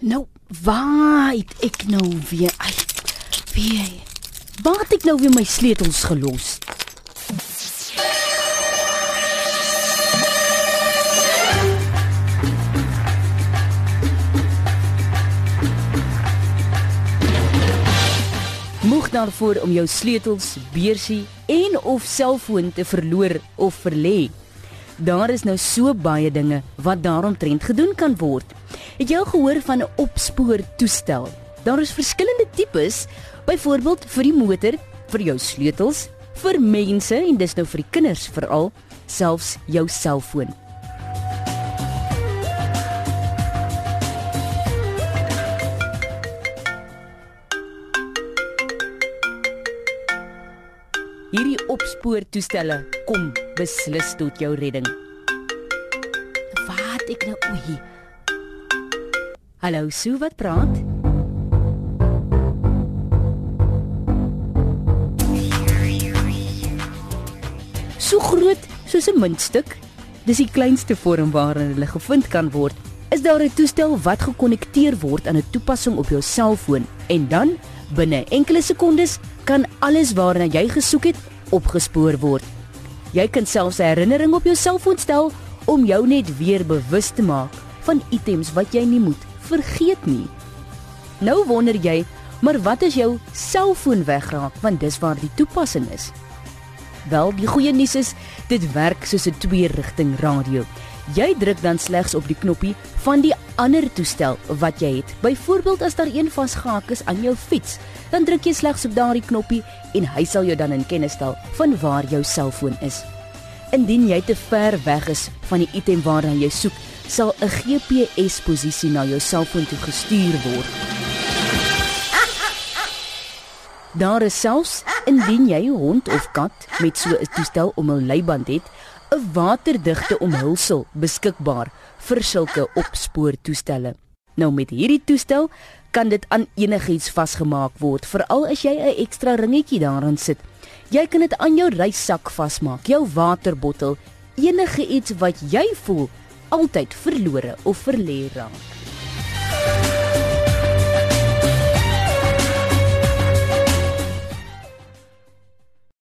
Nou, waar het ek nou weer? Ai, wie? Waar het ek nou weer my sleutels gelos? Moeg daarvoor om jou sleutels, beursie en of selfoon te verloor of verlê. Daar is nou so baie dinge wat daaromtrent gedoen kan word. Het jy al gehoor van 'n opspoor toestel? Daar is verskillende tipes, byvoorbeeld vir die motor, vir jou sleutels, vir mense en dis nou vir die kinders veral, selfs jou selfoon. Hierdie opspoortoestelle kom beslis tot jou redding. Wat ek nou oei. Hallo, Sue, wat praat? So groot soos 'n muntstuk. Dis die kleinste vorm waarin hulle gevind kan word. Is daar 'n toestel wat gekonnekteer word aan 'n toepassing op jou selfoon en dan binne enkele sekondes kan alles waarna jy gesoek het opgespoor word. Jy kan selfs 'n herinnering op jou selfoon stel om jou net weer bewus te maak van items wat jy nie moet vergeet nie. Nou wonder jy, maar wat as jou selfoon wegraak want dis waar die toepassing is? Wel, die goeie nuus is, dit werk soos 'n twee-rigting radio. Jy druk dan slegs op die knoppie van die ander toestel wat jy het. Byvoorbeeld as daar een vasgehaak is aan jou fiets, dan druk jy slegs op daardie knoppie en hy sal jou dan in kennis stel van waar jou selfoon is. Indien jy te ver weg is van die item waarna jy soek, sal 'n GPS-posisie na jou selfoon toe gestuur word. Daar is selfs indien jy 'n hond of kat met so 'n toestel om 'n leiband het, 'n waterdigte omhulsel beskikbaar vir sulke opspoortoestelle. Nou met hierdie toestel kan dit aan enigiets vasgemaak word, veral as jy 'n ekstra ringetjie daarin sit. Jy kan dit aan jou reissak vasmaak, jou waterbottel, enige iets wat jy voel altyd verlore of verlê raak.